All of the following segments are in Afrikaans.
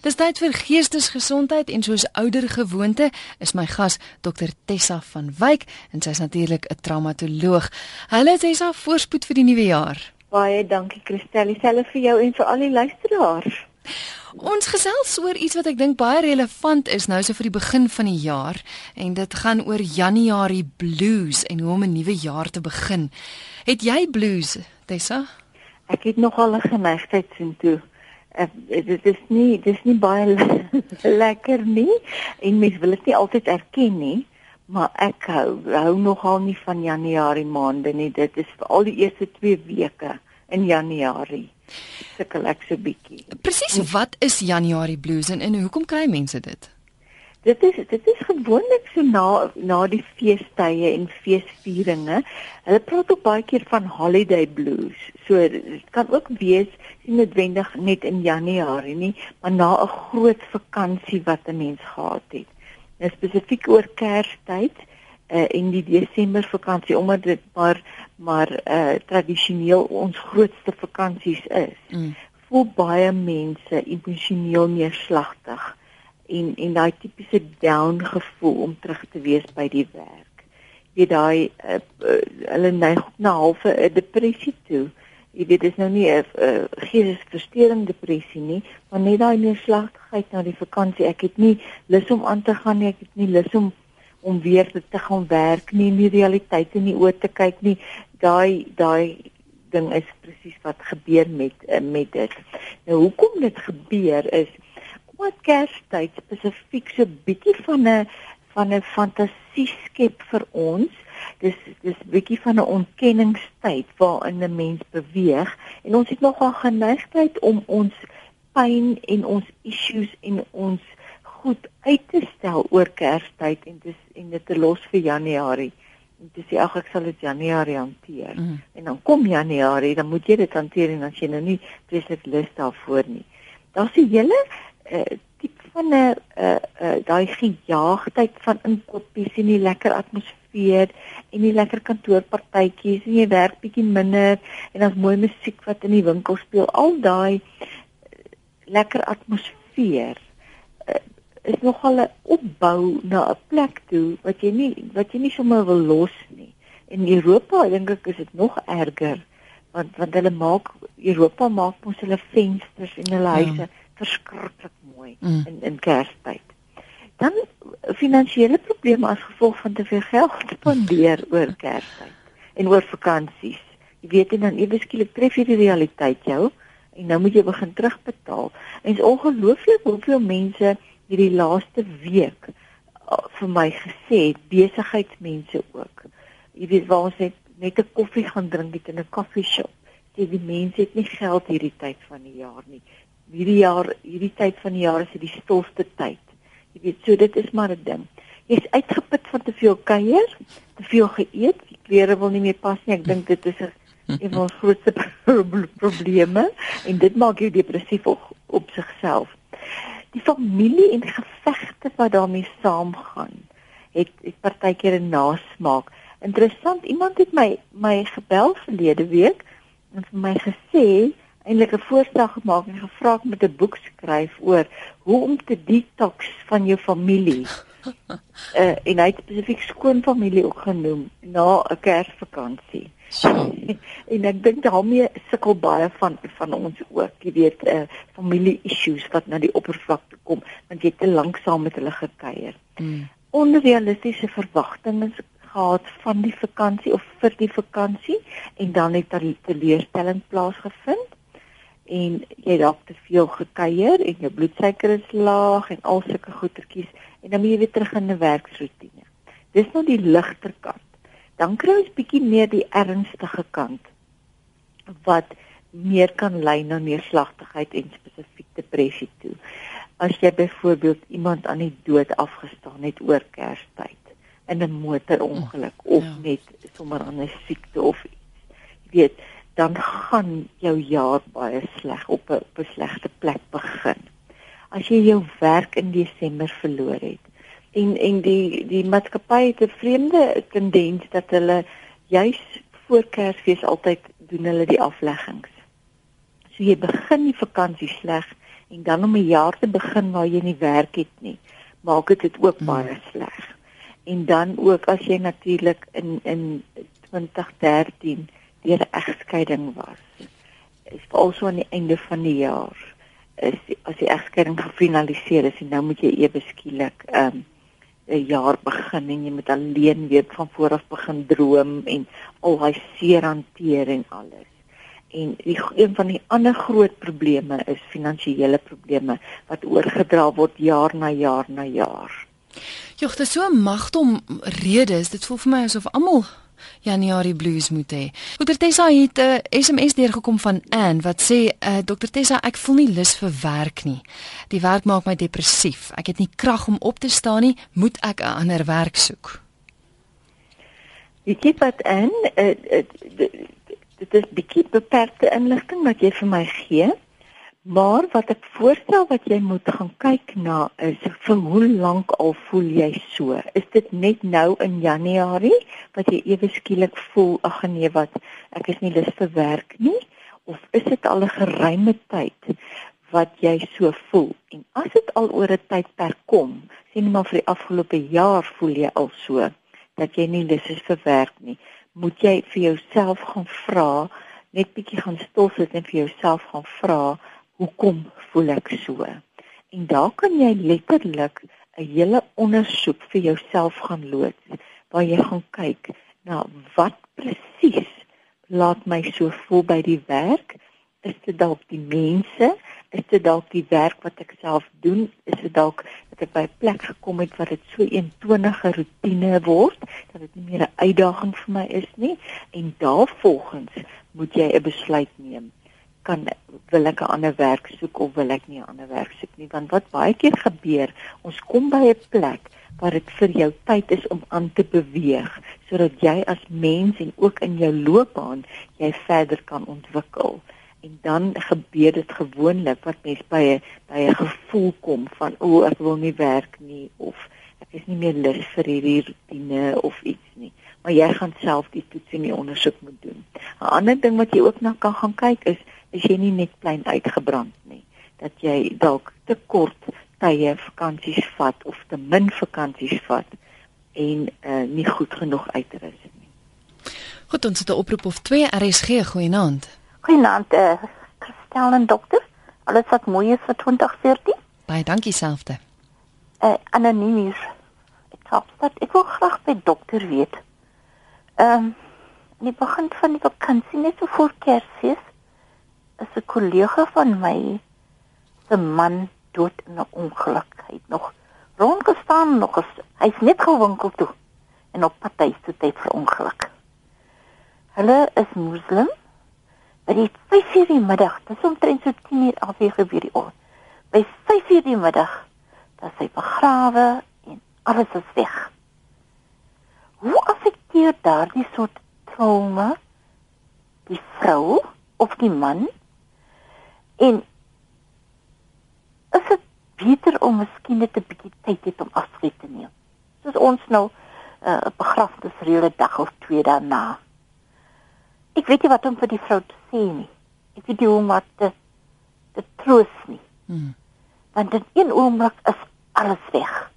Dis tyd vir geestesgesondheid en soos ouer gewoonte is my gas Dr Tessa van Wyk en sy's natuurlik 'n traumatoloog. Hallo Tessa, voorspoed vir die nuwe jaar. Baie dankie Christel, dieselfde vir jou en vir al die luisteraars. Ons gesels oor iets wat ek dink baie relevant is nou so vir die begin van die jaar en dit gaan oor Januarie blues en hoe om 'n nuwe jaar te begin. Het jy blues, Tessa? Ek het nogal 'n geneigtheid sien toe uh, dit is nie dit is nie baie le lekker nie en mens wil dit nie altyd erken nie maar ek hou hou nogal nie van Januarie maande nie. Dit is vir al die eerste 2 weke in Januarie sukkel ek so bietjie. Presies wat is Januarie blues en, en hoekom kry mense dit Dit is dit is gewoonlik so na na die feestydde en feesvieringe. Hulle praat ook baie keer van holiday blues. So dit kan ook wees nie noodwendig net in Januarie nie, maar na 'n groot vakansie wat 'n mens gehad het. Nou spesifiek oor Kerstyd uh, en die Desember vakansie omdat dit maar maar uh, tradisioneel ons grootste vakansies is. Mm. Voel baie mense emosioneel neerslagtig en en daai tipiese down gevoel om terug te wees by die werk. Jy daai uh, uh, hulle neig na halfe 'n depressie toe. Jy weet dit is nou nie 'n uh, geestesversteurende depressie nie, maar net daai neerslagtigheid na die vakansie. Ek het nie lus om aan te gaan nie, ek het nie lus om om weer te gaan werk nie, nie realiteit in die oë te kyk nie. Daai daai ding is presies wat gebeur met uh, met dit. Nou hoekom dit gebeur is wat Kerstyd spesifiek so bietjie van 'n van 'n fantasie skep vir ons. Dis dis bietjie van 'n ontkenningstyd waarin 'n mens beweeg en ons het nogal geneigtheid om ons pyn en ons issues en ons goed uit te stel oor Kerstyd en dis en dit te los vir Januarie. En dis ag ek sal dit Januarie hanteer. Mm. En dan kom Januarie, dan moet jy dit hanteer en as jy nou nie presies lus daarvoor nie. Daar's 'n hele uh, tipe van 'n uh, uh, daai gejaagdheid van inkopies en die lekker atmosfeer en die lekker kantoorpartytjies en jy werk bietjie minder en daar's mooi musiek wat in die winkel speel al daai uh, lekker atmosfeer uh, is nogal 'n opbou na 'n plek toe wat jy nie wat jy nie sommer wil los nie in Europa dink ek is dit nog erger want want hulle maak Europa maak mos hulle vensters en hulle ja. huise ja. Verskriklik mooi mm. in in Kerstyd. Dan finansiële probleme as gevolg van te veel geld spandeer oor Kerstyd en oor vakansies. Jy weet en dan ewe skielik tref jy die realiteit jou en nou moet jy begin terugbetaal. En is ongelooflik hoeveel mense hierdie laaste week uh, vir my gesê het besigheidsmense ook. Jy weet waar ons net net 'n koffie gaan drink het in 'n koffieshop. Sê die mense het nie geld hierdie tyd van die jaar nie hierdie jaar hierdie tyd van die jaar is dit die stilste tyd. Jy weet, so dit is maar 'n ding. Jy's uitgeput van te veel kuier, te veel geëet, die klere wil nie meer pas nie. Ek dink dit is 'n een van ons grootste probleme en dit maak jou depressief op, op sigself. Die familie en gevegte wat daarmee saamgaan, het het partykeer 'n nasmaak. Interessant, iemand het my my gebel verlede week en vir my gesê eintlik 'n voorstel gemaak en gevra om met 'n boek skryf oor hoe om te detox van jou familie. uh, en hy het spesifiek skoonfamilie ook genoem na 'n Kersvakansie. en ek dink daarmee sukkel baie van van ons ook, jy weet, uh, familie issues wat na die oppervlakte kom want jy het te lank saam met hulle gekuier. Mm. Onrealistiese verwagtinge gehad van die vakansie of vir die vakansie en dan het daar 'n teleurstelling plaasgevind en jy dalk te veel gekuier en jou bloedsuiker is laag en al sulke goetertjies en dan moet jy weer terug in 'n werksroetine. Dis nou die ligter kant. Dan kry ons bietjie meer die ernstige kant wat meer kan lei na neerslagtigheid en spesifiek depressie toe. As jy byvoorbeeld iemand aan die dood afgestaan het oor Kerstyd in 'n motorongeluk of ja. net sommer aan 'n siekte of iets. Jy weet, dan gaan jou jaar baie sleg op 'n op 'n slegte plek begin. As jy jou werk in Desember verloor het en en die die maatskappy het 'n vreemde tendens dat hulle juis voor Kersfees altyd doen hulle die afleggings. So jy begin die vakansie sleg en dan om 'n jaar te begin waar jy nie werk het nie, maak dit dit ook hmm. baie sleg. En dan ook as jy natuurlik in in 2013 deur 'n egskeiding was. Is also aan die einde van die jaar is die, as die egskeiding gefinaliseer is en nou moet jy ewe skielik um 'n jaar begin en jy moet alleen weer van voor af begin droom en al daai seer hanteer en alles. En die een van die ander groot probleme is finansiële probleme wat oorgedra word jaar na jaar na jaar. Jogg, dit is so 'n magtom redes. Dit voel vir my asof almal Januarie blues moet hê. Dr Tessa het 'n uh, SMS deurgekom van Ann wat sê uh, Dr Tessa ek voel nie lus vir werk nie. Die werk maak my depressief. Ek het nie krag om op te staan nie. Moet ek 'n ander werk soek? Ek kyk wat Ann uh, dit is bietjie beperkte inligting wat jy vir my gee. Maar wat ek voorstel wat jy moet gaan kyk na is vir hoe lank al voel jy so? Is dit net nou in Januarie wat jy ewe skielik voel ag nee wat ek is nie lus vir werk nie of is dit al 'n geruime tyd wat jy so voel? En as dit al oor 'n tydperk kom, sien maar vir die afgelope jaar voel jy al so dat jy nie lus is vir werk nie, moet jy vir jouself gaan vra, net bietjie gaan stil sit en vir jouself gaan vra hoekom voel ek so? En daar kan jy letterlik 'n hele ondersoek vir jouself gaan loods waar jy gaan kyk na wat presies laat my so voel by die werk? Is dit dalk die mense? Is dit dalk die werk wat ek self doen? Is dit dalk dat ek by 'n plek gekom het waar dit so eentonige rotine word dat dit nie meer 'n uitdaging vir my is nie? En daarvolgens moet jy 'n besluit neem kan wil ek 'n ander werk soek of wil ek nie 'n ander werk soek nie. Want wat baie keer gebeur ons kom by 'n plek waar dit vir jou tyd is om aan te beweeg sodat jy as mens en ook in jou loopbaan jy verder kan ontwikkel. En dan gebeur dit gewoonlik wat mens by 'n by 'n gevoel kom van o oh, ek wil nie werk nie of ek is nie meer lus vir hierdie rutine of iets nie. Maar jy gaan self die toets en die ondersoek moet doen. 'n ander ding wat jy ook na kan gaan kyk is is jy nie net klein uitgebrand nie dat jy dalk te kort tye vakansies vat of te min vakansies vat en uh, nie goed genoeg uitrus nie. Goed, ons het 'n oproep of twee RSG goeienaand. Goeienaand eh uh, Christel en dokter. Alles wat mooi is vir 2014? Baie dankie selfde. Eh uh, anoniem hier. Ek hoop dat ek wil graag by dokter weet. Ehm um, in die begin van die vakansie net so voor Kersfees is 'n kollega van my se man dood in 'n ongeluk. Hy het nog rondgestaan nog as hy's net gewinkel toe en op pad huis toe het vir ongeluk. Hulle is moslim. By die 5:00 die middag, dis omtrent so 10:00 af hier gebeur die oor. By 5:00 die middag, dat sy begrawe en alles is weg. Hoe affekteer daardie soort trauma die vrou of die man En is dit beter om miskien net 'n bietjie tyd het om afskeid te neem? Soos ons nou eh, 'n uh, begrafnisreële dag of twee daarna. Ek weet nie wat om vir die vrou te sê nie. Ek weet nie hoe om te te troos nie. Hmm. Want in een oomblik is alles weg.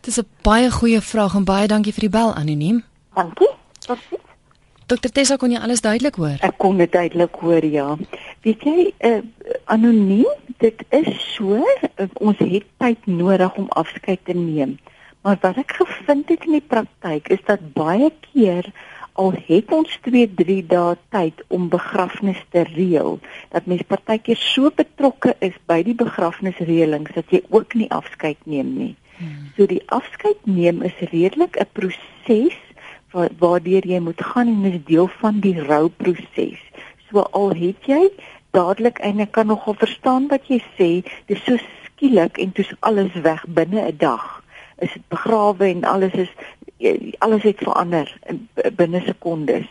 Dis 'n baie goeie vraag en baie dankie vir die bel anoniem. Dankie. Totsiens. Dokter Tessa kon jy alles duidelik hoor? Ek kon dit duidelik hoor, ja. Weet jy, uh, anoniem, dit is so, uh, ons het tyd nodig om afskeid te neem. Maar wat ek gevind het in die praktyk is dat baie keer al het ons 2-3 dae tyd om begrafnis te reël, dat mens partykeer so betrokke is by die begrafnisreëlings dat jy ook nie afskeid neem nie. Hmm. So die afskeid neem is redelik 'n proses waardeur jy moet gaan en dit is deel van die rouproses. So al het jy dadelik en ek kan nogal verstaan wat jy sê, dit is so skielik en is alles weg binne 'n dag. Is dit begrawe en alles is alles het verander binne sekondes.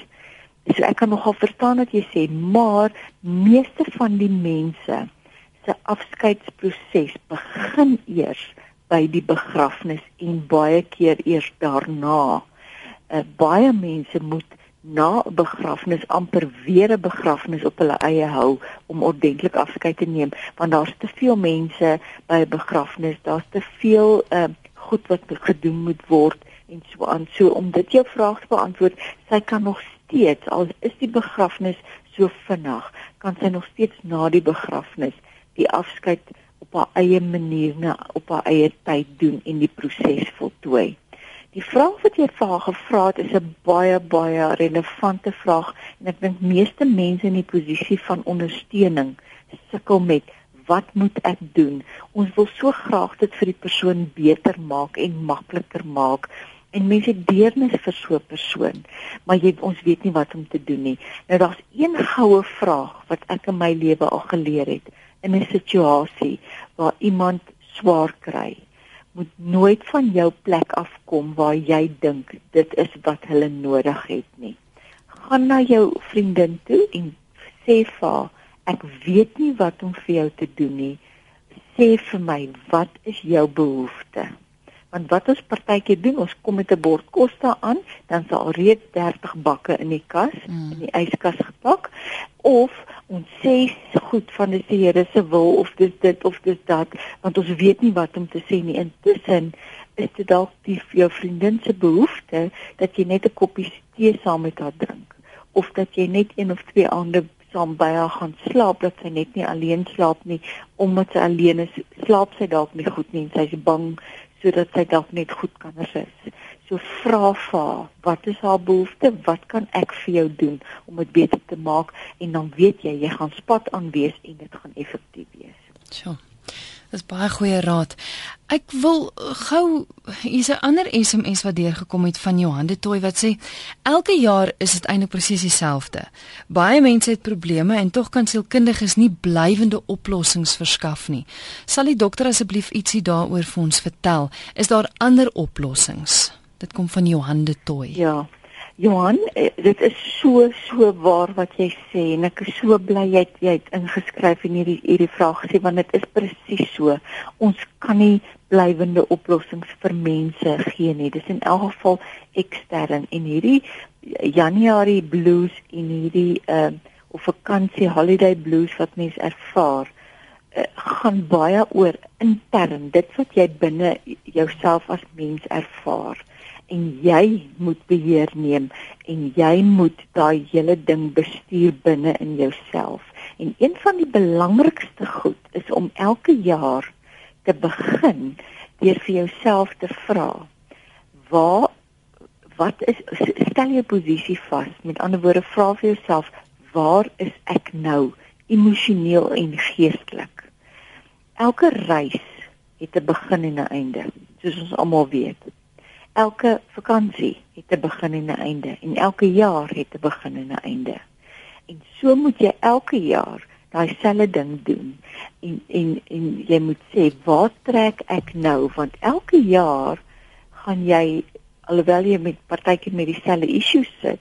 So ek kan nogal verstaan wat jy sê, maar meeste van die mense se afskeidsproses begin eers by die begrafnis en baie keer eers daarna uh, baie mense moet na 'n begrafnis amper weer 'n begrafnis op hulle eie hou om ordentlik afskeid te neem want daar's te veel mense by 'n begrafnis daar's te veel uh, goed wat gedoen moet word en so aan. So om dit jou vraag te beantwoord sy kan nog steeds al is die begrafnis so vinnig kan sy nog steeds na die begrafnis die afskeid op haar eie manier na op haar eie tyd doen en die proses voltooi Die vraag wat jy vir haar gevra het is 'n baie baie relevante vraag en ek dink meeste mense in die posisie van ondersteuning sukkel met wat moet ek doen? Ons wil so graag dit vir die persoon beter maak en makliker maak en mense deernis vir so 'n persoon, maar jy ons weet nie wat om te doen nie. Nou daar's een goue vraag wat ek in my lewe al geleer het in 'n situasie waar iemand swaar kry moet nooit van jou plek afkom waar jy dink dit is wat hulle nodig het nie. Gaan na jou vriendin toe en sê vir haar, ek weet nie wat om vir jou te doen nie. Sê vir my, wat is jou behoefte? Want wat ons partykeer doen, ons kom met 'n bord kos daar aan, dan is al reeds 30 bakke in die kas, mm. in die yskas gepak, of ons sê goed van die Here se wil of dis dit of dis dat, want ons weet nie wat om te sê nie. Intussen is dit dalk die jou vriendin se behoefte dat jy net 'n koppie tee saam met haar drink of dat jy net een of twee aande saam by haar gaan slaap dat sy net nie alleen slaap nie omdat sy alleen is slaap sy dalk nie goed nie en sy is bang sodat sy dalk net goed kan rus. So vra vir haar, wat is haar behoefte? Wat kan ek vir jou doen om dit beter te maak? En dan weet jy, jy gaan spat aan wees en dit gaan effektief wees. Sjoe. Dis baie goeie raad. Ek wil gou hier's 'n ander SMS wat deurgekom het van Johan de Tooi wat sê elke jaar is dit eintlik presies dieselfde. Baie mense het probleme en tog kan sielkundiges nie blywende oplossings verskaf nie. Sal die dokter asseblief ietsie daaroor vir ons vertel? Is daar ander oplossings? Dit kom van Johan de Tooi. Ja. Johan, eh, dit is so so waar wat jy sê en ek is so bly jy het, jy het ingeskryf en hierdie hierdie vraag gesê want dit is presies so. Ons kan nie blywende oplossings vir mense gee nie. Dis in elk geval ekstern en hierdie Januarie blues en hierdie uh of vakansie holiday blues wat mens ervaar uh, gaan baie oor intern dit wat jy binne jouself as mens ervaar en jy moet beheer neem en jy moet daai hele ding bestuur binne in jouself. En een van die belangrikste goed is om elke jaar te begin deur vir jouself te vra: "Waar wat is stel jou posisie vas?" Met ander woorde, vra vir jouself: "Waar is ek nou emosioneel en geestelik?" Elke reis het 'n begin en 'n einde, soos ons almal weet elke vakansie het 'n begin en 'n einde en elke jaar het 'n begin en 'n einde. En so moet jy elke jaar daai selfde ding doen. En en en jy moet sê, "Waar trek ek nou?" Want elke jaar gaan jy alhoewel jy met partykeer met dieselfde issues sit,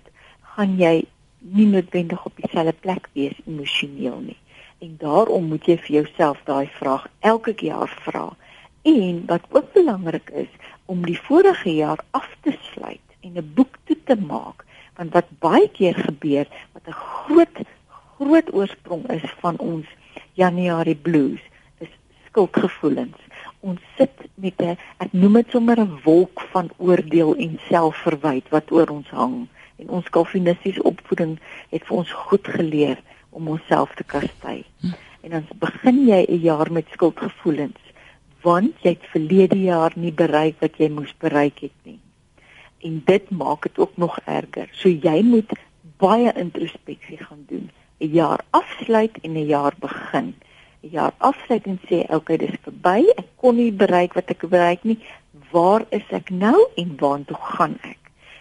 gaan jy nie noodwendig op dieselfde plek wees emosioneel nie. En daarom moet jy vir jouself daai vraag elke jaar vra. En wat ook belangrik is, om die vorige jaar af te sluit en 'n boek toe te maak want wat baie keer gebeur wat 'n groot groot oorsprong is van ons Januarie blues is skuldgevoelens. Ons sit met 'n ek noem dit sommer 'n wolk van oordeel en selfverwyd wat oor ons hang en ons kalvinistiese opvoeding het vir ons goed geleer om onsself te kastei. Hm. En dan begin jy 'n jaar met skuldgevoelens want jy het verlede jaar nie bereik wat jy moes bereik het nie. En dit maak dit ook nog erger. So jy moet baie introspeksie gaan doen. 'n Jaar afsluit en 'n jaar begin. 'n Jaar afsluit en sê, "Oké, okay, dis verby. Ek kon nie bereik wat ek bereik nie. Waar is ek nou en waartoe gaan ek?"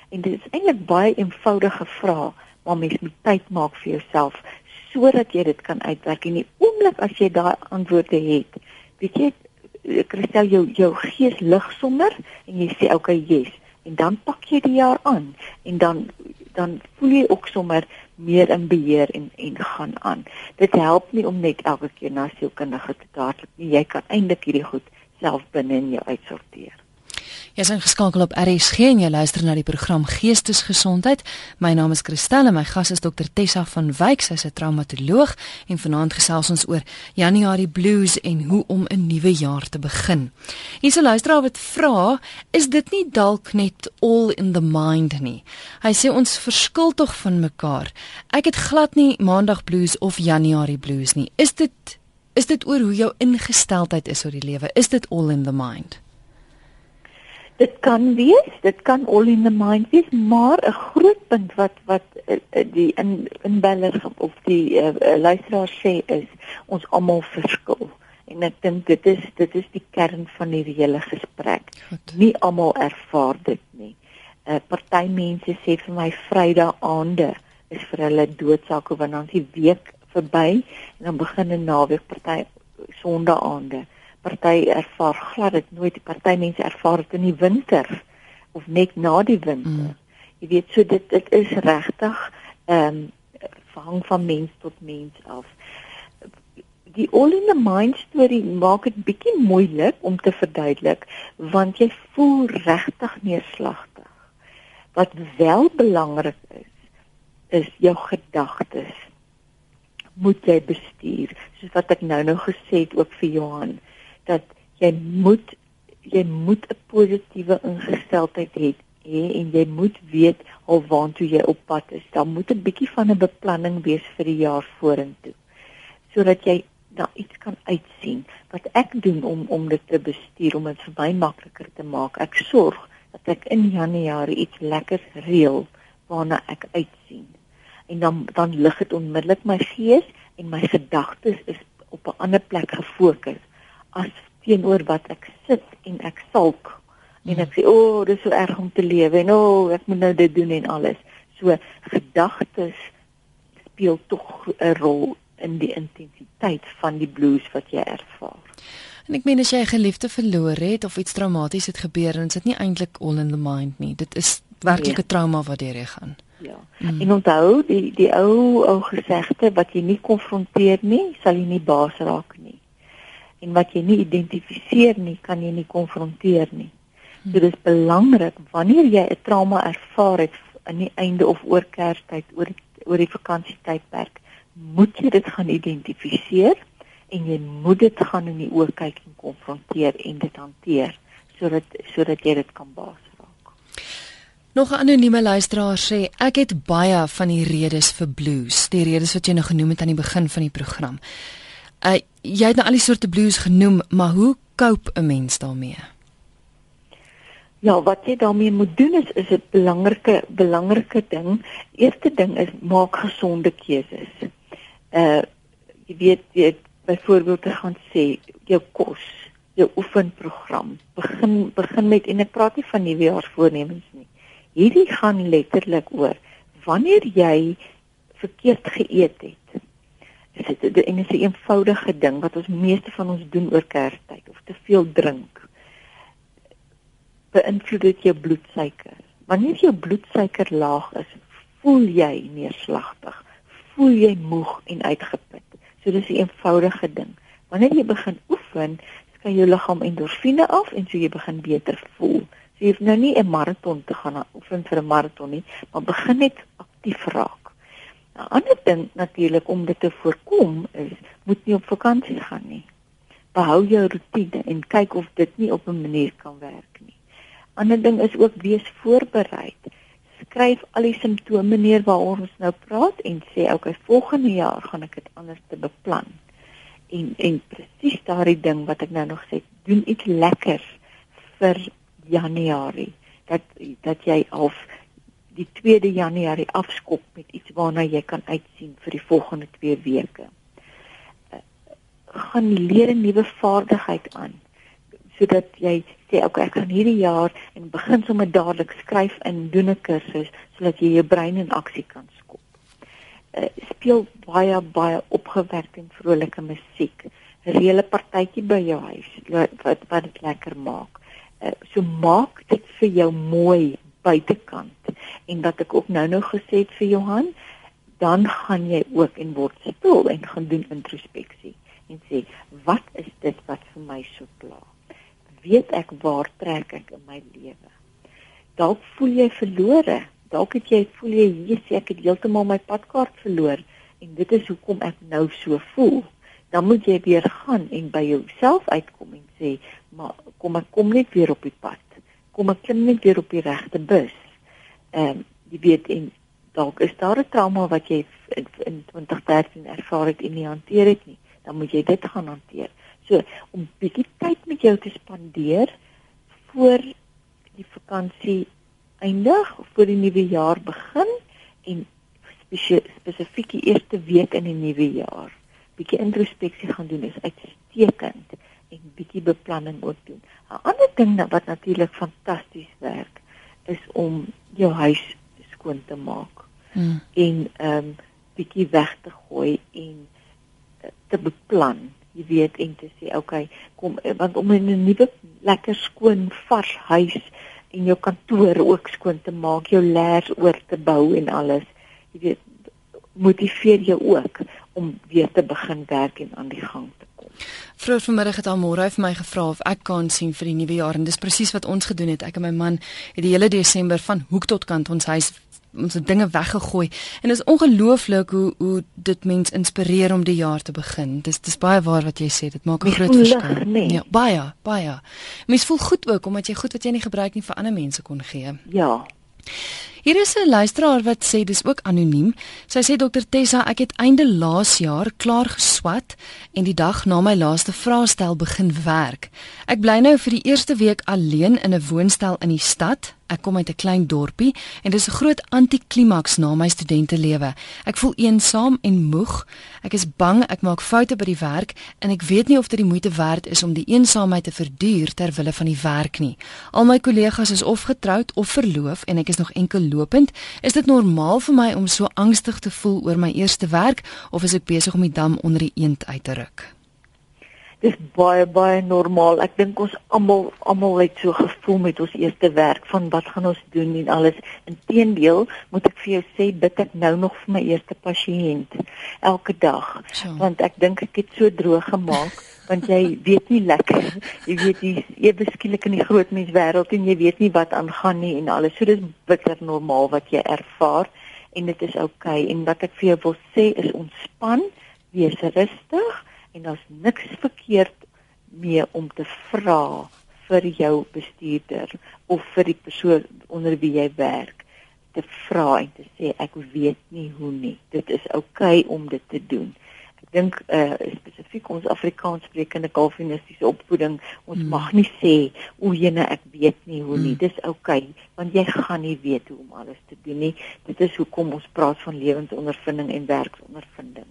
En dit is eintlik baie eenvoudige vrae, maar mens moet tyd maak vir jouself sodat jy dit kan uitwerk. En die oomblik as jy daai antwoorde het, weet jy, kristel jou jou gees lig sommer en jy sê okay yes en dan pak jy die jaar aan en dan dan voel jy ook sommer meer in beheer en en gaan aan. Dit help nie om net elke keer na sielkundige te hardloop nie. Jy kan eintlik hierdie goed self binne in jou uitsorteer. Jy is ingeskakel op RSG en jy luister na die program Geestesgesondheid. My naam is Christel en my gas is Dr Tessa van Wyk, sy's 'n traumatoloog en vanaand gesels ons oor Januarie blues en hoe om 'n nuwe jaar te begin. Hier se luisteraar wat vra, is dit nie dalk net all in the mind nie? Hy sê ons verskil tog van mekaar. Ek het glad nie Maandag blues of Januarie blues nie. Is dit is dit oor hoe jou ingesteldheid is oor die lewe? Is dit all in the mind? Dit kan wees, dit kan all in the mind wees, maar 'n groot punt wat wat uh, die in inbeller of die uh, luisteraar sê is ons almal verskil. En ek dink dit is dit is die kern van die hele gesprek. Goed. Nie almal ervaar dit nie. 'n uh, Party mense sê vir my Vrydag aande is vir hulle doodsake want dan is die week verby en dan begin 'n naweek party Sondag aande party ervaar glad dit nooit die party mense ervaar dit in die winter of net na die winter. Mm. Jy weet so dit dit is regtig ehm um, hang van mens tot mens af. Die all in the mind storie maak dit bietjie moeilik om te verduidelik want jy voel regtig neerslagtig. Wat wel belangrik is is jou gedagtes moet jy bestuur soos wat ek nou nou gesê het ook vir Johan dat jy moet jy moet 'n positiewe ingesteldheid hê en jy moet weet al waartoe jy op pad is. Daar moet 'n bietjie van 'n beplanning wees vir die jaar vorentoe. Sodat jy daar iets kan uitsien. Wat ek doen om om dit te bestuur om dit vir my makliker te maak. Ek sorg dat ek in Januarie iets lekker reël waarna ek uitsien. En dan dan lig dit onmiddellik my gees en my gedagtes is op 'n ander plek gefokus as teenoor wat ek sit en ek sulk en ek sê o, oh, dis so erg om te lewe en o, oh, ek moet nou dit doen en alles. So gedagtes speel tog 'n rol in die intensiteit van die blues wat jy ervaar. En ek meen as jy 'n geliefde verloor het of iets traumaties het gebeur en dit is nie eintlik all in the mind nie. Dit is werklike nee. trauma wat jy gaan. Ja. Mm. En onthou die die ou ou gesegde wat jy nie konfronteer nie, sal jy nie baas raak nie en wat jy nie identifiseer nie, kan jy nie konfronteer nie. So dis belangrik wanneer jy 'n trauma ervaar het aan die einde of oor Kerstyd, oor oor die vakansietydperk, moet jy dit gaan identifiseer en jy moet dit gaan in die oë kyk en konfronteer en dit hanteer sodat sodat jy dit kan baas raak. Nog 'n anonieme luisteraar sê ek het baie van die redes vir blues, die redes wat jy nou genoem het aan die begin van die program. Uh jy het nou al die soorte blues genoem, maar hoe cope 'n mens daarmee? Ja, wat jy daarmee moet doen is is 'n belangrike belangrike ding. Eerste ding is maak gesonde keuses. Uh jy weet jy byvoorbeeld te gaan sê jou kos, jou oefenprogram. Begin begin met en ek praat nie van nuwejaarsvoornemens nie. Hierdie gaan letterlik oor wanneer jy verkeerd geëet het dit is 'n en is 'n eenvoudige ding wat ons meeste van ons doen oor Kerstyd of te veel drink. Beïnvloed dit jou bloedsuiker. Wanneer jou bloedsuiker laag is, voel jy neerslagtig, voel jy moeg en uitgeput. So dis 'n eenvoudige ding. Wanneer jy begin oefen, skei jou liggaam endorfine af en so jy begin beter voel. So jy hoef nou nie 'n maraton te gaan oefen vir 'n maraton nie, maar begin net aktief raak. 'n ander ding natuurlik om dit te voorkom is moet nie op vakansie gaan nie. Behou jou rotine en kyk of dit nie op 'n manier kan werk nie. Ander ding is ook wees voorberei. Skryf al die simptome neer waaroor ons nou praat en sê okay, volgende jaar gaan ek dit anders te beplan. En en presies daardie ding wat ek nou nog sê, doen iets lekkers vir Januarie. Dat dat jy half die 2de Januarie afskop met iets waarna jy kan uitsien vir die volgende 2 weke. Uh, gaan leer 'n nuwe vaardigheid aan sodat jy sê okay ek gaan hierdie jaar en begin sommer dadelik skryf en doen 'n kursus sodat jy jou brein in aksie kan skop. Uh, speel baie baie opgewekte en vrolike musiek. Reële partytjie by jou huis wat wat dit lekker maak. Uh, so maak dit vir jou mooi buitekant en wat ek ook nou-nou gesê het vir Johan, dan gaan jy ook en word stil en gaan doen introspeksie en sê wat is dit wat vir my so pla? weet ek waar trek ek in my lewe. Dalk voel jy verlore. Dalk het jy voel jy Jesus, ek het heeltemal my padkaart verloor en dit is hoekom ek nou so voel. Dan moet jy weer gaan en by jouself uitkom en sê, maar kom ek kom net weer op die pad. Kom ek klim net weer op die regte bus. Ehm um, jy weet en dalk is daar 'n trauma wat jy in 2013 ervaar het en nie hanteer het nie. Dan moet jy dit gaan hanteer. So om bietjie tyd met jou te spandeer voor die vakansie eindig of voor die nuwe jaar begin en spesifiek die eerste week in die nuwe jaar bietjie introspeksie gaan doen is uitstekend en bietjie beplanning ook doen. 'n Ander ding wat natuurlik fantasties werk is om jou huis skoon te maak hmm. en ehm um, bietjie weg te gooi en uh, te beplan jy weet en te sê okay kom want om in 'n nuwe lekker skoon vars huis en jou kantoor ook skoon te maak jou lêers oor te bou en alles jy weet motiveer jou ook om weer te begin werk en aan die gang. Vroeër vanmiddag het almore vir my gevra of ek kan sien vir die nuwe jaar en dis presies wat ons gedoen het. Ek en my man het die hele Desember van hoek tot kant ons huis ons dinge weggegooi en dit is ongelooflik hoe hoe dit mens inspireer om die jaar te begin. Dis dis baie waar wat jy sê, dit maak 'n groot verskil. Nee. Ja, baie, baie. Mens voel goed ook omdat jy goed wat jy nie gebruik nie vir ander mense kon gee. Ja. Hier is 'n luisteraar wat sê dis ook anoniem. Sy sê dokter Tessa, ek het einde laas jaar klaar geswat en die dag na my laaste vraestel begin werk. Ek bly nou vir die eerste week alleen in 'n woonstel in die stad. Ek kom uit 'n klein dorpie en dis 'n groot antiklimaks na my studentelewe. Ek voel eensaam en moeg. Ek is bang ek maak foute by die werk en ek weet nie of dit die moeite werd is om die eensaamheid te verduur ter wille van die werk nie. Al my kollegas is of getroud of verloof en ek is nog enkel lopend. Is dit normaal vir my om so angstig te voel oor my eerste werk of is ek besig om die dam onder die eend uit te ruk? Dis baie baie normaal. Ek dink ons almal almal het so gevoel met ons eerste werk van wat gaan ons doen en alles. Inteendeel, moet ek vir jou sê bid ek nou nog vir my eerste pasiënt elke dag. So. Want ek dink ek het so droog gemaak want jy weet nie lekker. Jy weet jy jy beskielik in die groot mens wêreld en jy weet nie wat aangaan nie en alles. So dis bitter normaal wat jy ervaar en dit is oukei okay. en wat ek vir jou wil sê is ontspan, wees rustig en daar's niks verkeerd mee om te vra vir jou bestuurder of vir die persoon onder wie jy werk te vra en te sê ek weet nie hoe nie. Dit is oukei okay om dit te doen. Ek dink uh spesifiek ons Afrikaans sprekende kalvinistiese opvoeding, ons mm. mag nie sê o jene ek weet nie hoe nie. Mm. Dis oukei okay, want jy gaan nie weet hoe om alles te doen nie. Dit is hoekom ons praat van lewensondervinding en werksondervinding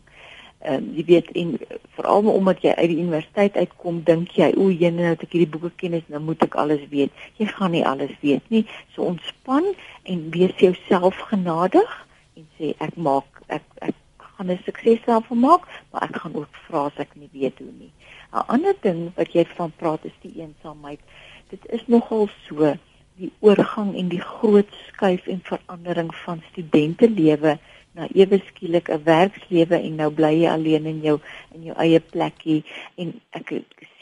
ehm um, jy weet en veral omdat jy uit die universiteit uitkom dink jy o jy nou het ek hierdie boeke kennis nou moet ek alles weet. Jy gaan nie alles weet nie. So ontspan en wees jouself genadig en sê ek maak ek ek gaan 'n sukses daarvan maak maar ek gaan ook vra as ek nie weet hoe nie. 'n ander ding wat jy van praat is die eensaamheid. Dit is nogal so die oorgang en die groot skuif en verandering van studente lewe na ewe skielik 'n werkslewe en nou bly jy alleen in jou in jou eie plekkie en ek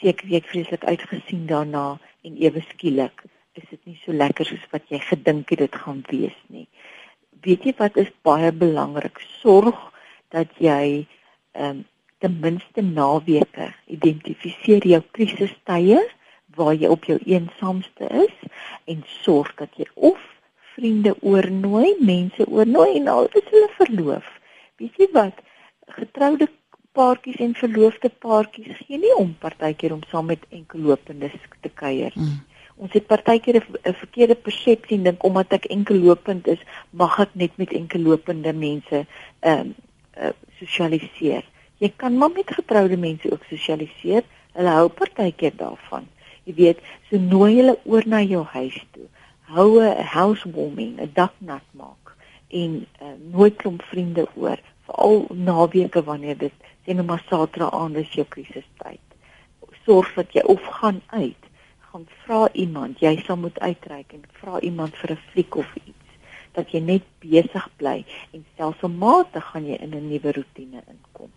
seker jy het vreeslik uitgesien daarna en ewe skielik is dit nie so lekker soos wat jy gedink het dit gaan wees nie. Weet jy wat is baie belangrik? Sorg dat jy ehm um, ten minste naweke identifiseer jou krisistye waar jy op jou eensaamste is en sorg dat jy of vriende oornooi, mense oornooi en al is hulle verloof. Weet jy wat? Getroude paartjies en verloofde paartjies gee nie om partykeer om saam met enkellopendes te kuier. Mm. Ons het partykeer 'n verkeerde persepsie dink omdat ek enkellopend is, mag ek net met enkellopende mense ehm um, uh, sosialiseer. Jy kan maar met getroude mense ook sosialiseer. Hulle hou partykeer daarvan. Jy weet, so nooi hulle oor na jou huis toe hou 'n housewarming, 'n dak nat maak en uh, nooit klomp vriende oor, veral naweke wanneer dit sê nou maar Saterdag aand is jou krisistyd. Sorg dat jy of gaan uit, gaan vra iemand, jy sal moet uitreik en vra iemand vir 'n fliek of iets dat jy net besig bly en stelselmatig gaan jy in 'n nuwe rotine inkom.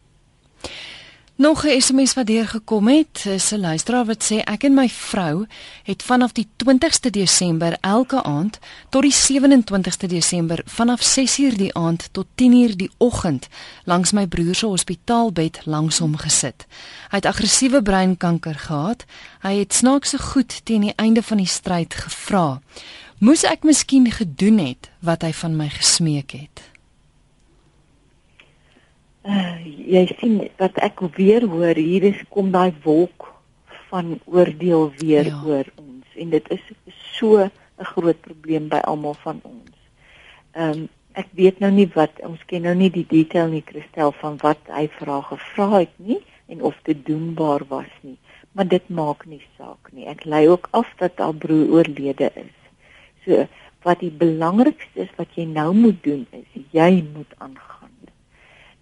Nog 'n SMS wat deurgekom het, is 'n luisteraar wat sê ek en my vrou het vanaf die 20ste Desember elke aand tot die 27ste Desember vanaf 6uur die aand tot 10uur die oggend langs my broer se hospitaalbed langs hom gesit. Hy het aggressiewe breinkanker gehad. Hy het snaakse goed teen die einde van die stryd gevra. Moes ek miskien gedoen het wat hy van my gesmeek het? Uh, jy sien wat ek weer hoor hier is kom daai wolk van oordeel weer ja. oor ons en dit is so 'n groot probleem by almal van ons. Ehm um, ek weet nou nie wat ons ken nou nie die detail nie Christel van wat hy vra gevra het nie en of dit doenbaar was nie, maar dit maak nie saak nie. Ek lei ook af dat haar broer oorlede is. So wat die belangrikste is wat jy nou moet doen is jy moet aangaan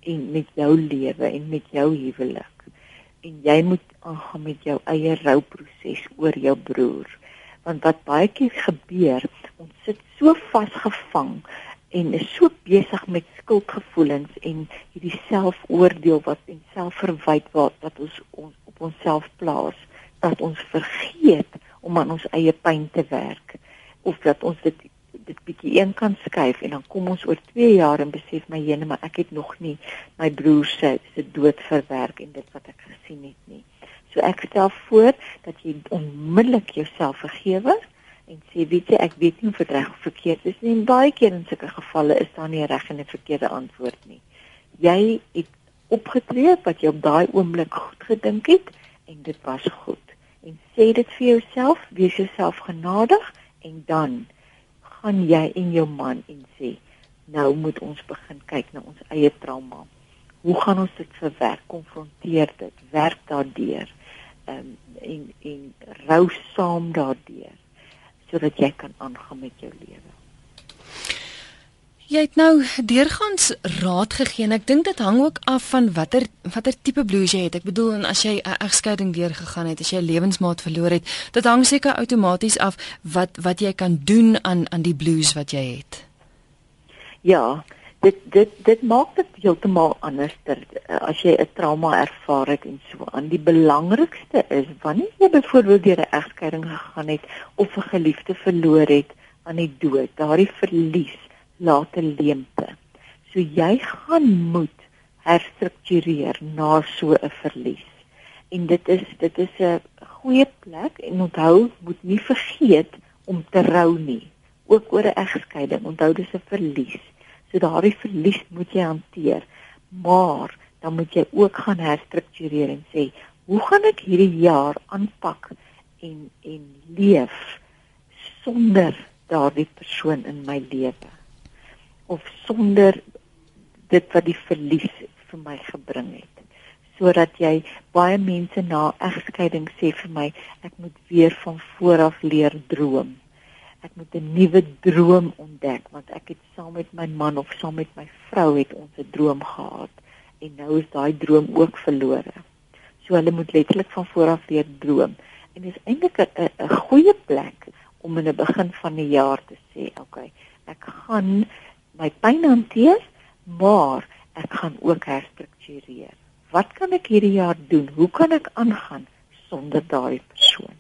en met jou lewe en met jou huwelik. En jy moet aangaan met jou eie rouproses oor jou broer. Want wat baie keer gebeur, ons sit so vasgevang en is so besig met skuldgevoelens en hierdie selfoordeel wat en selfverwyt wat wat ons, ons op onsself plaas dat ons vergeet om aan ons eie pyn te werk of dat ons dit dit bietjie een kan skuif en dan kom ons oor 2 jaar en besef my jene maar ek het nog nie my broer se se dood verwerk en dit wat ek gesien het nie. So ek stel voor dat jy onmiddellik jouself vergewe en sê weet jy ek weet nie of dit reg of verkeerd is nie. En baie keer in sulke gevalle is daar nie reg en 'n verkeerde antwoord nie. Jy het opgetree wat jy op daai oomblik goed gedink het en dit was goed. En sê dit vir jouself, wees jouself genadig en dan gaan jy en jou man en sê nou moet ons begin kyk na ons eie trauma. Hoe gaan ons dit verwerk? Konfronteer dit, werk daardeur. Ehm um, en en rou saam daardeur sodat jy kan aangaan met jou lewe. Jy het nou deurgangs raad gegee en ek dink dit hang ook af van watter watter tipe blues jy het. Ek bedoel en as jy 'n egskeiding deurgegaan het, as jy 'n lewensmaat verloor het, dit hang seker outomaties af wat wat jy kan doen aan aan die blues wat jy het. Ja, dit dit dit maak dit heeltemal anders as jy 'n trauma ervaar het en so aan. Die belangrikste is wanneer jy byvoorbeeld deur 'n egskeiding gegaan het of 'n geliefde verloor het aan die dood, daardie verlies late leemte. So jy gaan moet herstruktureer na so 'n verlies. En dit is dit is 'n goeie plek en onthou moet nie vergeet om te rou nie. Ook oor 'n egskeiding, onthou dis 'n verlies. So daardie verlies moet jy hanteer. Maar dan moet jy ook gaan herstruktureer en sê, hoe gaan ek hierdie jaar aanpak en en leef sonder daardie persoon in my lewe? Of sonder dit wat die verlies vir my gebring het. Sodat jy baie mense na egskeiding sê vir my ek moet weer van voor af leer droom. Ek moet 'n nuwe droom ontdek want ek het saam met my man of saam met my vrou het ons 'n droom gehad. En nou is daai droom ook verlore. So hulle moet letterlik van voor af leer droom. En dit is eintlik 'n goeie plek om in die begin van die jaar te sê okay ek gaan my pyn hanteer, maar ek gaan ook herstruktureer. Wat kan ek hierdie jaar doen? Hoe kan ek aangaan sonder daai persoon?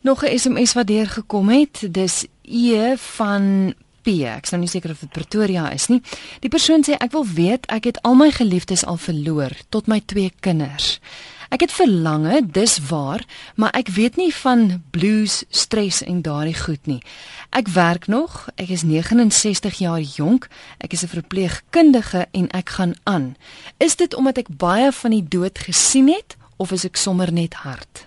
Nog 'n SMS wat deur gekom het, dis E van P. Ek is nou nie seker of dit Pretoria is nie. Die persoon sê ek wil weet ek het al my geliefdes al verloor tot my twee kinders. Ek het verlange, dis waar, maar ek weet nie van blues, stres en daardie goed nie. Ek werk nog, ek is 69 jaar jonk, ek is 'n verpleegkundige en ek gaan aan. Is dit omdat ek baie van die dood gesien het of is ek sommer net hard?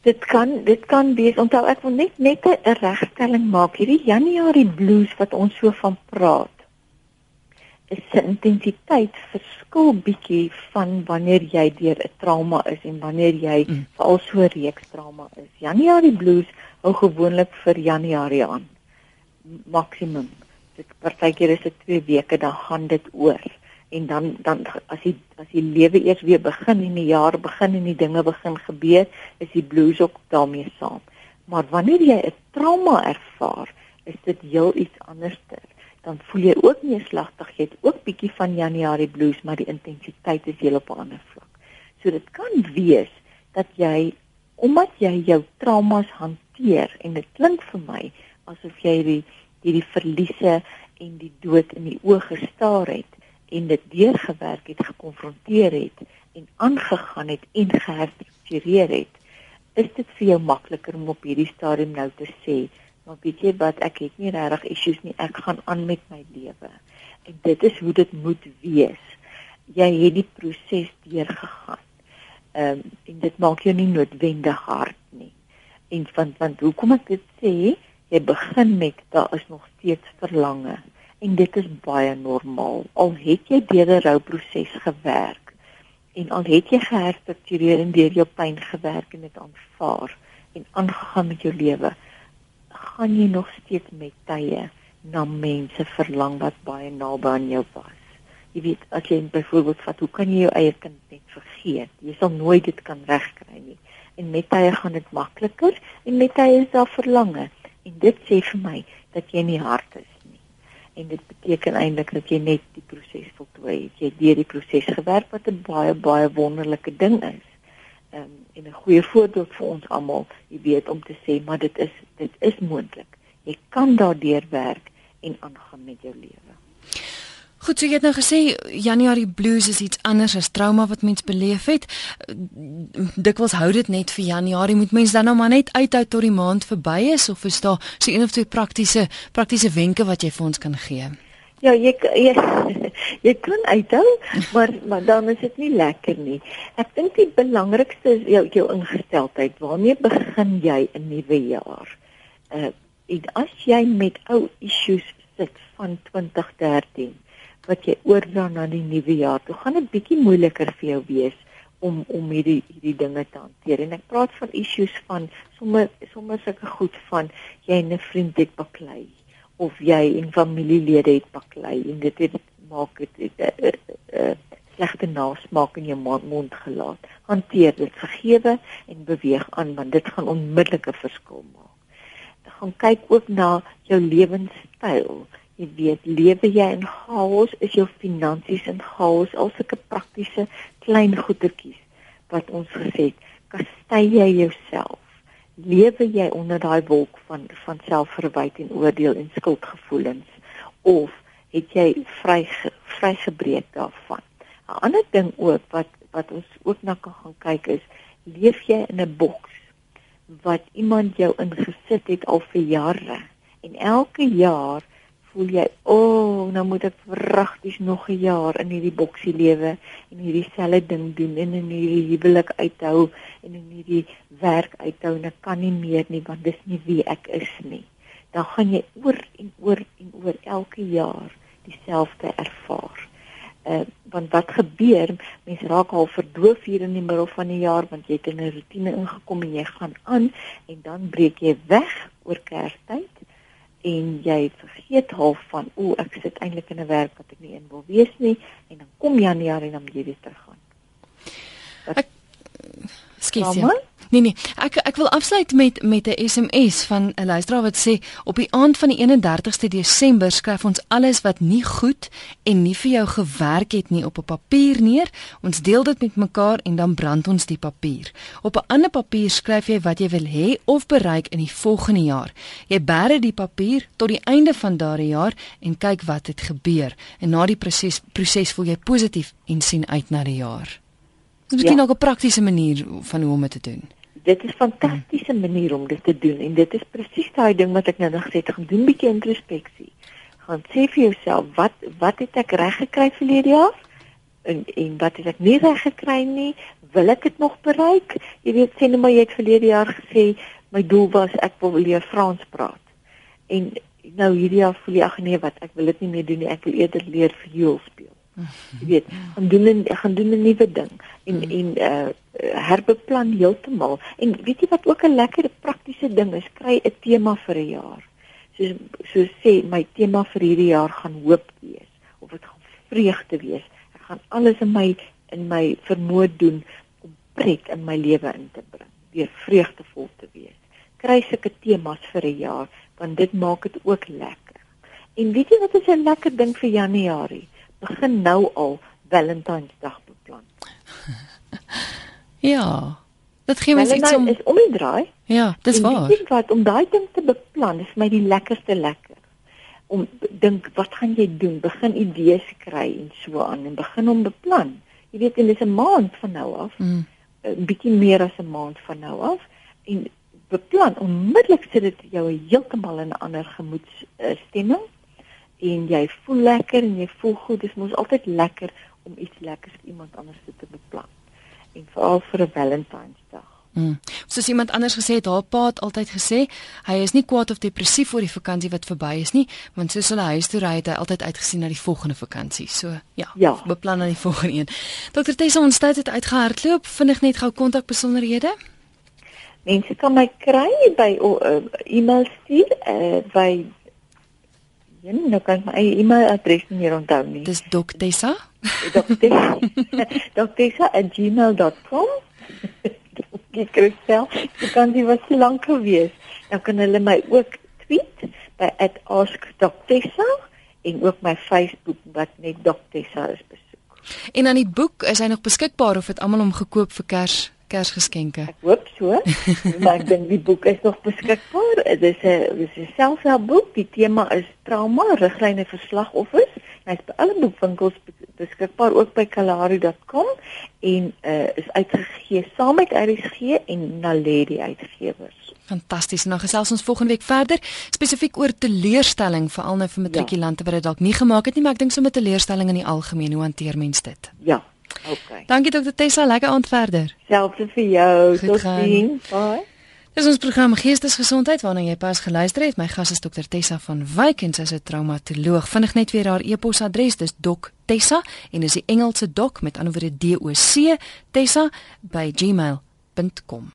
Dit kan dit kan wees onthou ek wil net net 'n regstelling maak. Hierdie Januarie blues wat ons so van praat se intensiteit verskil bietjie van wanneer jy deur 'n trauma is en wanneer jy mm. veral so reeks trauma is. Januarie blues hou gewoonlik vir Januarie aan. Maksimum. Dit partykeer is dit 2 weke dan gaan dit oor. En dan dan as jy as die lewe eers weer begin en die jaar begin en die dinge begin gebeur, is die blues ook daarmee saam. Maar wanneer jy 'n trauma ervaar, is dit heel iets anderster dan voel jy ook neerslagtig. Jy het ook bietjie van Januarie blues, maar die intensiteit is heel op 'n ander vlak. So dit kan wees dat jy omdat jy jou traumas hanteer en dit klink vir my asof jy die hierdie verliese en die dood in die oë gestaar het en dit deurgewerk het, gekonfronteer het en aangegaan het en geherstruktureer het, is dit vir jou makliker om op hierdie stadium nou te sê maar weet jy wat ek het nie regtig issues nie. Ek gaan aan met my lewe. En dit is hoe dit moet wees. Jy het die proses deurgegaan. Ehm um, en dit maak jou nie noodwendig hard nie. En want want hoekom ek dit sê jy begin met daar is nog steeds verlange. En dit is baie normaal. Al het jy deur 'n rouproses gewerk en al het jy geherstruktureer en deur jou pyn gewerk en dit aanvaar en aangegaan met jou lewe gaan jy nog steeds met tye na mense verlang wat baie naby aan jou was. Jy weet, as jy byvoorbeeld vat, hoe kan jy jou eie kind net vergeet? Jy sal nooit dit kan regkry nie. En met tye gaan dit makliker en met tye is daar verlange. En dit sê vir my dat jy nie hard is nie. En dit beteken eintlik dat jy net die proses voltooi het. Jy het deur die proses gewerk wat 'n baie baie wonderlike ding is um, en 'n goeie voorbeeld vir ons almal, jy weet om te sê maar dit is dit is moontlik. Jy kan daardeur werk en aangaan met jou lewe. Goed, so jy het nou gesê Januarie blues is iets anders as trauma wat mens beleef het. Dikwels hou dit net vir Januarie. Moet mens dan nou maar net uithou tot die maand verby is of is daar so een of twee praktiese praktiese wenke wat jy vir ons kan gee? Ja, jy jy, jy kan uithou, maar maar dan is dit nie lekker nie. Ek dink die belangrikste is jou jou ingesteldheid. Waarmee begin jy 'n nuwe jaar? Uh as jy met ou issues sit van 2013 wat jy oordra na die nuwe jaar, dan gaan dit bietjie moeiliker vir jou wees om om hierdie hierdie dinge te hanteer. En ek praat van issues van sommer sommer sulke goed van jy en 'n vriend het baklei of jy en familielede het baklei en dit het maak dit 'n uh, uh, uh, slegte nasmaak in jou mond gelaat. Hanteer dit, vergewe en beweeg aan want dit gaan onmiddellike verskil maak. Gaan kyk ook na jou lewenstyl. Jy weet, lewe jy in chaos, is jou finansies in chaos, al sulke praktiese klein goedertjies wat ons gesê het, kastei jy jouself lewe jy onder daai wolk van van selfverwyte en oordeel en skuldgevoelens? Of het jy vry vrygebreek daarvan? 'n ander ding ook wat wat ons ook na kan gaan kyk is leef jy in 'n boks wat iemand jou ingesit het al vir jare? En elke jaar voel jy, "O, oh, nou moet ek vragties nog 'n jaar in hierdie boksie lewe en hierdie selfe ding doen en in hierdie huwelik uithou en in hierdie werk uithou en ek kan nie meer nie want dis nie wie ek is nie." Dan gaan jy oor en oor en oor elke jaar dieselfde ervaar. Uh want wat gebeur? Mense raak al verdoof hier in die middel van die jaar want jy het in 'n rotine ingekom en jy gaan aan en dan breek jy weg oor Kerstyd en jy vergeet half van o ek sit eintlik in 'n werk wat ek nie in wil wees nie en dan kom Januarie en dan moet jy weer teruggaan. Skiet jy? Nee nee, ek ek wil afsluit met met 'n SMS van 'n luisteraar wat sê op die aand van die 31ste Desember skryf ons alles wat nie goed en nie vir jou gewerk het nie op 'n papier neer. Ons deel dit met mekaar en dan brand ons die papier. Op 'n ander papier skryf jy wat jy wil hê of bereik in die volgende jaar. Jy bære die papier tot die einde van daardie jaar en kyk wat het gebeur. En na die proses proses voel jy positief en sien uit na die jaar. Dis miskien ja. ook 'n praktiese manier van hoe om dit te doen. Dit is 'n fantastiese manier om dit te doen en dit is presies daai ding wat ek nou nog gesê het, gaan doen 'n bietjie introspeksie. Gaan sê vir jouself, wat wat het ek reg gekry verlede jaar? En en wat het ek nie reg gekry nie? Wil ek dit nog bereik? Jy weet, sê net maar jy het verlede jaar gesê my doel was ek wil leer Frans praat. En nou hierdie jaar voel jy ag nee, wat ek wil dit nie meer doen nie. Ek wil eerder leer viool speel. Jy weet, gaan doen 'n gaan doen 'n nuwe ding en mm. en uh herbeplan heeltemal. En weet jy wat ook 'n lekker praktiese ding is, kry 'n tema vir 'n jaar. Soos so sê my tema vir hierdie jaar gaan hoop wees of dit gaan vreugde wees. Ek gaan alles in my in my vermoë doen om pret in my lewe in te bring, weer vreugdevol te wees. Kry sulke temas vir 'n jaar want dit maak dit ook lekker En weet jy wat is 'n lekker ding vir Januarie? Begin nou al Valentynsdag beplan. Ja. Dit gee mens iets om is om die draai. Ja, dis waar. weet jy wat om daai ding te beplan is my die lekkerste lekker. Om dink wat gaan jy doen? Begin idees kry en so aan en begin om beplan. Jy weet en dis 'n maand van nou af. Mm. 'n bietjie meer as 'n maand van nou af en beplan onmiddellik sit dit jou heeltemal in 'n ander gemoedsstemming en jy voel lekker en jy voel goed dis mos altyd lekker om iets lekkers vir iemand anders te beplan en veral vir 'n Valentynsdag Mm. Soos iemand anders gesê het, haar pa het altyd gesê, hy is nie kwaad of depressief oor die vakansie wat verby is nie, want soos hulle huis toe ry het hy altyd uitgesien na die volgende vakansie. So, ja, Ja. beplan aan die volgende een. Dr Tessa, ons tyd het uitgehardloop. Vinnig net gou kontak besonderhede. mense kan my kry by uh, e-mail stuur uh, by Ja, nou kan ek my eie e-mailadres nie meer onthou nie. Dis Dr Tessa. Dr.gmail.com Ek Christel, die kansie was so lank gewees. Dan kan hulle my ook tweet by @askdrtessa en ook my Facebook wat net Dr.tessa is besoek. En dan die boek, is hy nog beskikbaar of het almal hom gekoop vir Kers Kersgeskenke? Ek hoop so. maar ek dink die boek is nog beskikbaar. Dit is 'n dis 'n selfhelpboek. Die tema is trauma, riglyne vir slagoffers. Hy's by alle boekwinkels beskikbaar ook by kalahari.com en uh, is uitgegee saam met RSG en Naledi uitgewers. Fantasties. Nou gesels ons volgende week verder spesifiek oor teleurstelling veral nou vir matrikulante wat dit dalk nie gemaak het nie, maar ek dink sommer teleurstelling in die algemeen. Hoe hanteer mens dit? Ja. Okay. Dankie Dr Tessa, lekker aand verder. Selfs vir jou. Goed Tot gaan. sien. Bye. Dis ons program Geestesgesondheid waarna jy pas geluister het. My gas is Dr Tessa van Wyk en sy is 'n traumatoloog. Vinnig net weer haar e-posadres, dis doc.tessa en dis die Engelse doc met ander woorde D O C Tessa by gmail.com.